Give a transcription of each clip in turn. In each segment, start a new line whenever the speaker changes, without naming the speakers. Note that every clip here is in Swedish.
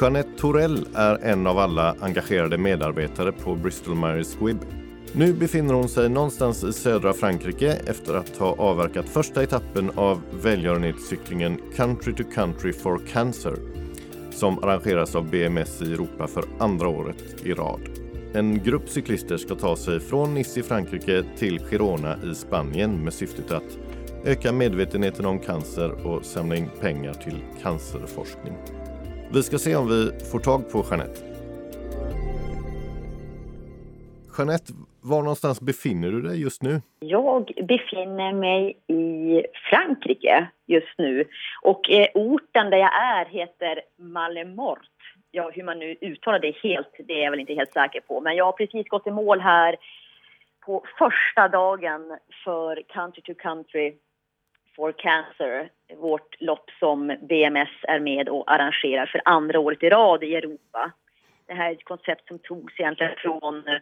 Jeanette Torell är en av alla engagerade medarbetare på Bristol Myers Squibb. Nu befinner hon sig någonstans i södra Frankrike efter att ha avverkat första etappen av välgörenhetscyklingen Country to Country for Cancer som arrangeras av BMS i Europa för andra året i rad. En grupp cyklister ska ta sig från Nice i Frankrike till Girona i Spanien med syftet att öka medvetenheten om cancer och samla in pengar till cancerforskning. Vi ska se om vi får tag på Jeanette. Jeanette, var någonstans befinner du dig just nu?
Jag befinner mig i Frankrike just nu och eh, orten där jag är heter Malemort. Ja, hur man nu uttalar det helt, det är jag väl inte helt säker på. Men jag har precis gått i mål här på första dagen för Country to Country for Cancer, vårt lopp som BMS är med och arrangerar för andra året i rad i Europa. Det här är ett koncept som togs egentligen från eh,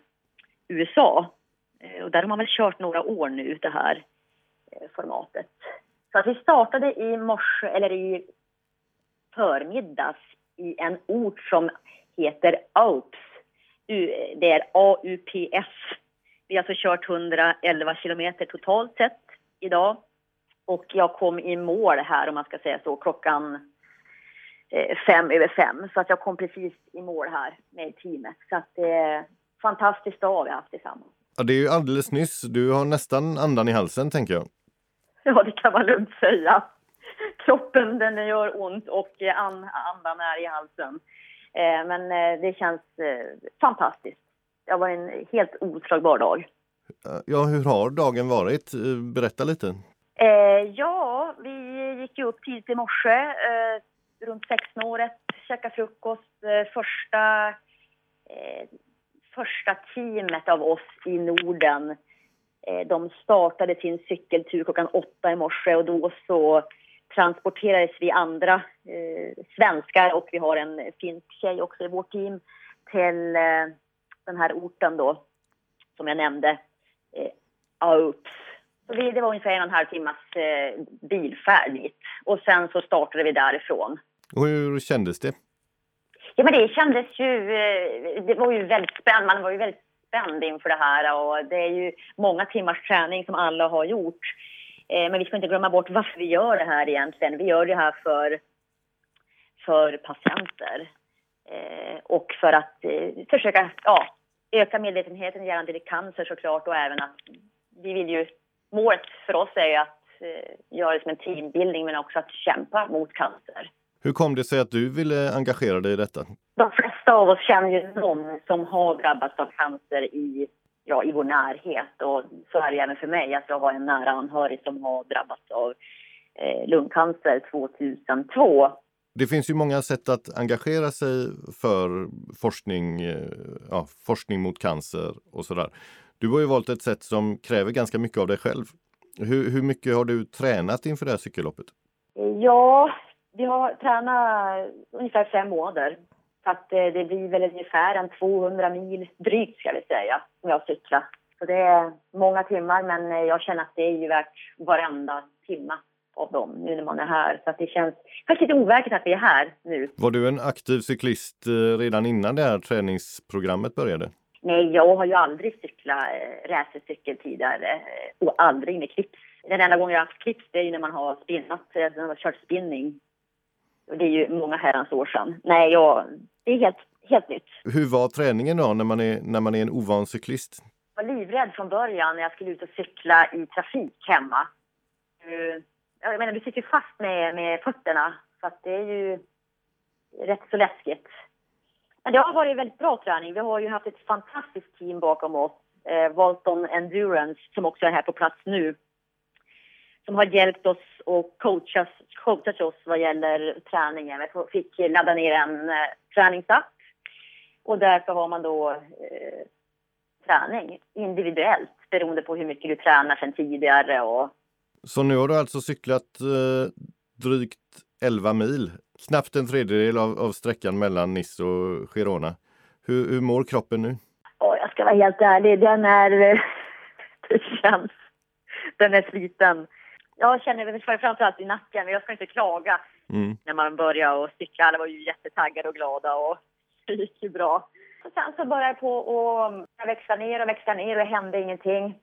USA. Eh, och där har man väl kört några år nu, det här eh, formatet. Så att vi startade i morse, eller i förmiddags i en ort som heter Aups. Det är AUPS. Vi har alltså kört 111 kilometer totalt sett idag. Och jag kom i mål här, om man ska säga så, klockan eh, fem över fem. Så att jag kom precis i mål här med teamet. Så att det är en fantastisk dag vi har haft tillsammans.
Ja, det är ju alldeles nyss. Du har nästan andan i halsen, tänker jag.
Ja, det kan man lugnt säga. Kroppen den gör ont och andan är i halsen. Eh, men eh, det känns fantastiskt. Det var en helt oslagbar dag.
Ja, hur har dagen varit? Berätta lite.
Eh, ja, vi gick ju upp tidigt i morse, eh, runt sexsnåret, käkade frukost. Eh, första, eh, första teamet av oss i Norden, eh, de startade sin cykeltur klockan åtta i morse och då så transporterades vi andra eh, svenskar och vi har en finsk tjej också i vårt team till eh, den här orten då, som jag nämnde, eh, Aups vi, det var ungefär en och en halv timmas eh, bilfärd dit. Och sen så startade vi därifrån.
Och hur kändes det?
Ja, men det kändes ju... Eh, det var ju väldigt spännande. Man var ju väldigt spänd inför det här. Och det är ju många timmars träning som alla har gjort. Eh, men vi ska inte glömma bort varför vi gör det här egentligen. Vi gör det här för, för patienter. Och för att försöka ja, öka medvetenheten gällande cancer såklart och även att vi vill ju målet för oss är att eh, göra det som en teambildning men också att kämpa mot cancer.
Hur kom det sig att du ville engagera dig i detta?
De flesta av oss känner ju någon som har drabbats av cancer i, ja, i vår närhet. Och så är det även för mig, att jag har en nära anhörig som har drabbats av eh, lungcancer 2002.
Det finns ju många sätt att engagera sig för forskning, eh, ja, forskning mot cancer och sådär. Du har ju valt ett sätt som kräver ganska mycket av dig själv. Hur, hur mycket har du tränat inför det här cykelloppet?
Ja, vi har tränat ungefär fem månader. Så att eh, det blir väl ungefär en 200 mil drygt ska vi säga, som jag cyklar. Så det är många timmar men eh, jag känner att det är ju värt varenda timme av dem nu när man är här. Så att det känns kanske lite overkligt att vi är här nu.
Var du en aktiv cyklist eh, redan innan det här träningsprogrammet började?
Nej, jag har ju aldrig cyklat eh, racercykel tidigare eh, och aldrig med clips. Den enda gången jag har haft clips det är ju när man har spinnat, eh, när man har kört spinning. Och det är ju många herrans år sedan. Nej, jag, det är helt, helt nytt.
Hur var träningen då när man är, när man är en ovan cyklist?
Jag var livrädd från början när jag skulle ut och cykla i trafik hemma. Jag menar, du sitter ju fast med, med fötterna så att det är ju rätt så läskigt. Men det har varit väldigt bra träning. Vi har ju haft ett fantastiskt team bakom oss. Eh, Walton Endurance, som också är här på plats nu. Som har hjälpt oss och coachat, coachat oss vad gäller träningen. Vi fick ladda ner en eh, träningsapp. Och därför har man då eh, träning individuellt beroende på hur mycket du tränar sedan tidigare. Och...
Så nu har du alltså cyklat eh, drygt 11 mil knappt en tredjedel av, av sträckan mellan Nice och Girona. Hur, hur mår kroppen nu?
Oh, jag ska vara helt ärlig, den är... Det känns... Den är sliten. jag känner framförallt i nacken, men jag ska inte klaga mm. när man börjar och cykla. Alla var ju jättetaggade och glada och det gick ju bra. Och sen så började jag på att växla ner och växla ner och det hände ingenting.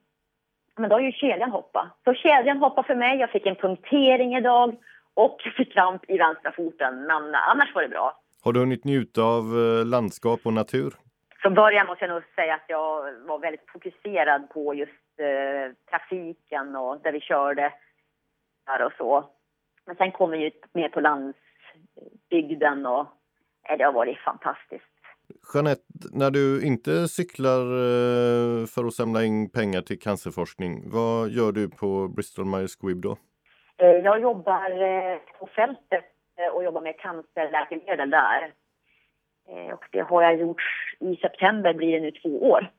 Men då har ju kedjan hoppat. Så kedjan hoppade för mig. Jag fick en punktering idag och fick kramp i vänstra foten. Men annars var det bra.
Har du hunnit njuta av eh, landskap och natur?
Från början måste jag nog säga att jag var väldigt fokuserad på just eh, trafiken och där vi körde där och så. Men sen kommer vi ut mer på landsbygden och eh, det har varit fantastiskt.
Jeanette, när du inte cyklar eh, för att samla in pengar till cancerforskning, vad gör du på Bristol Myers Squibb då?
Eh, jag jobbar på fältet och jobbar med cancerläkemedel där. Och det har jag gjort i september, blir det nu två år.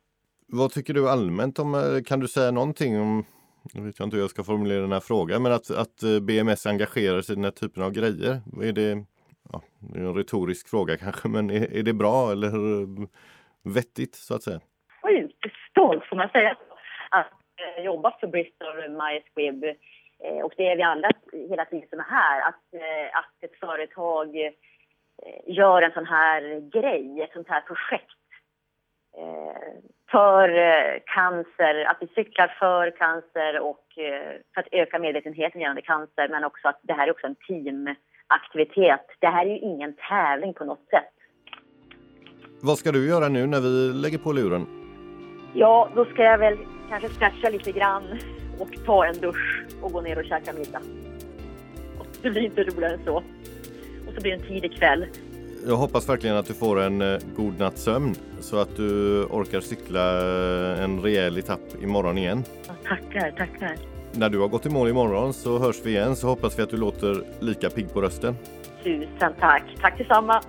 Vad tycker du allmänt om, kan du säga någonting om nu vet jag inte hur jag ska formulera den här frågan, men att, att eh, BMS engagerar sig i den här typen av grejer. Är det, ja, det är en retorisk fråga kanske, men är, är det bra eller vettigt så att säga?
Sjukt stolt får man säga att eh, jobba för Bristol Myers Squibb eh, och det är vi alla hela tiden som är här, att, eh, att ett företag eh, gör en sån här grej, ett sånt här projekt Eh, för eh, cancer, att vi cyklar för cancer och eh, för att öka medvetenheten gällande cancer men också att det här är också en teamaktivitet. Det här är ju ingen tävling på något sätt.
Vad ska du göra nu när vi lägger på luren?
Ja, då ska jag väl kanske stretcha lite grann och ta en dusch och gå ner och käka middag. det blir inte roligare än så. Och så blir det en tidig kväll
jag hoppas verkligen att du får en eh, god natts sömn så att du orkar cykla eh, en rejäl etapp imorgon igen.
tackar, tackar.
När du har gått i mål imorgon så hörs vi igen så hoppas vi att du låter lika pigg på rösten.
Tusen tack. Tack detsamma.